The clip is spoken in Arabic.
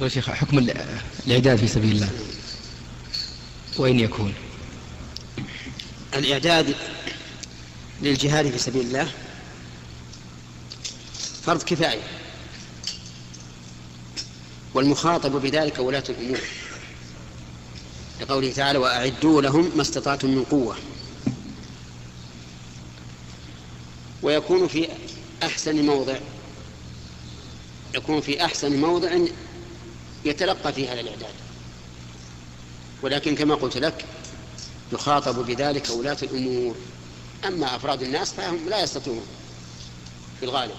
يا شيخ حكم الإعداد في سبيل الله. وين يكون. الإعداد للجهاد في سبيل الله فرض كفاية. والمخاطب بذلك ولاة الأمور. لقوله تعالى وأعدوا لهم ما استطعتم من قوة ويكون في أحسن موضع. يكون في أحسن موضع يتلقى فيه هذا الإعداد. ولكن كما قلت لك يخاطب بذلك ولاة الأمور. أما أفراد الناس فهم لا يستطيعون في الغالب.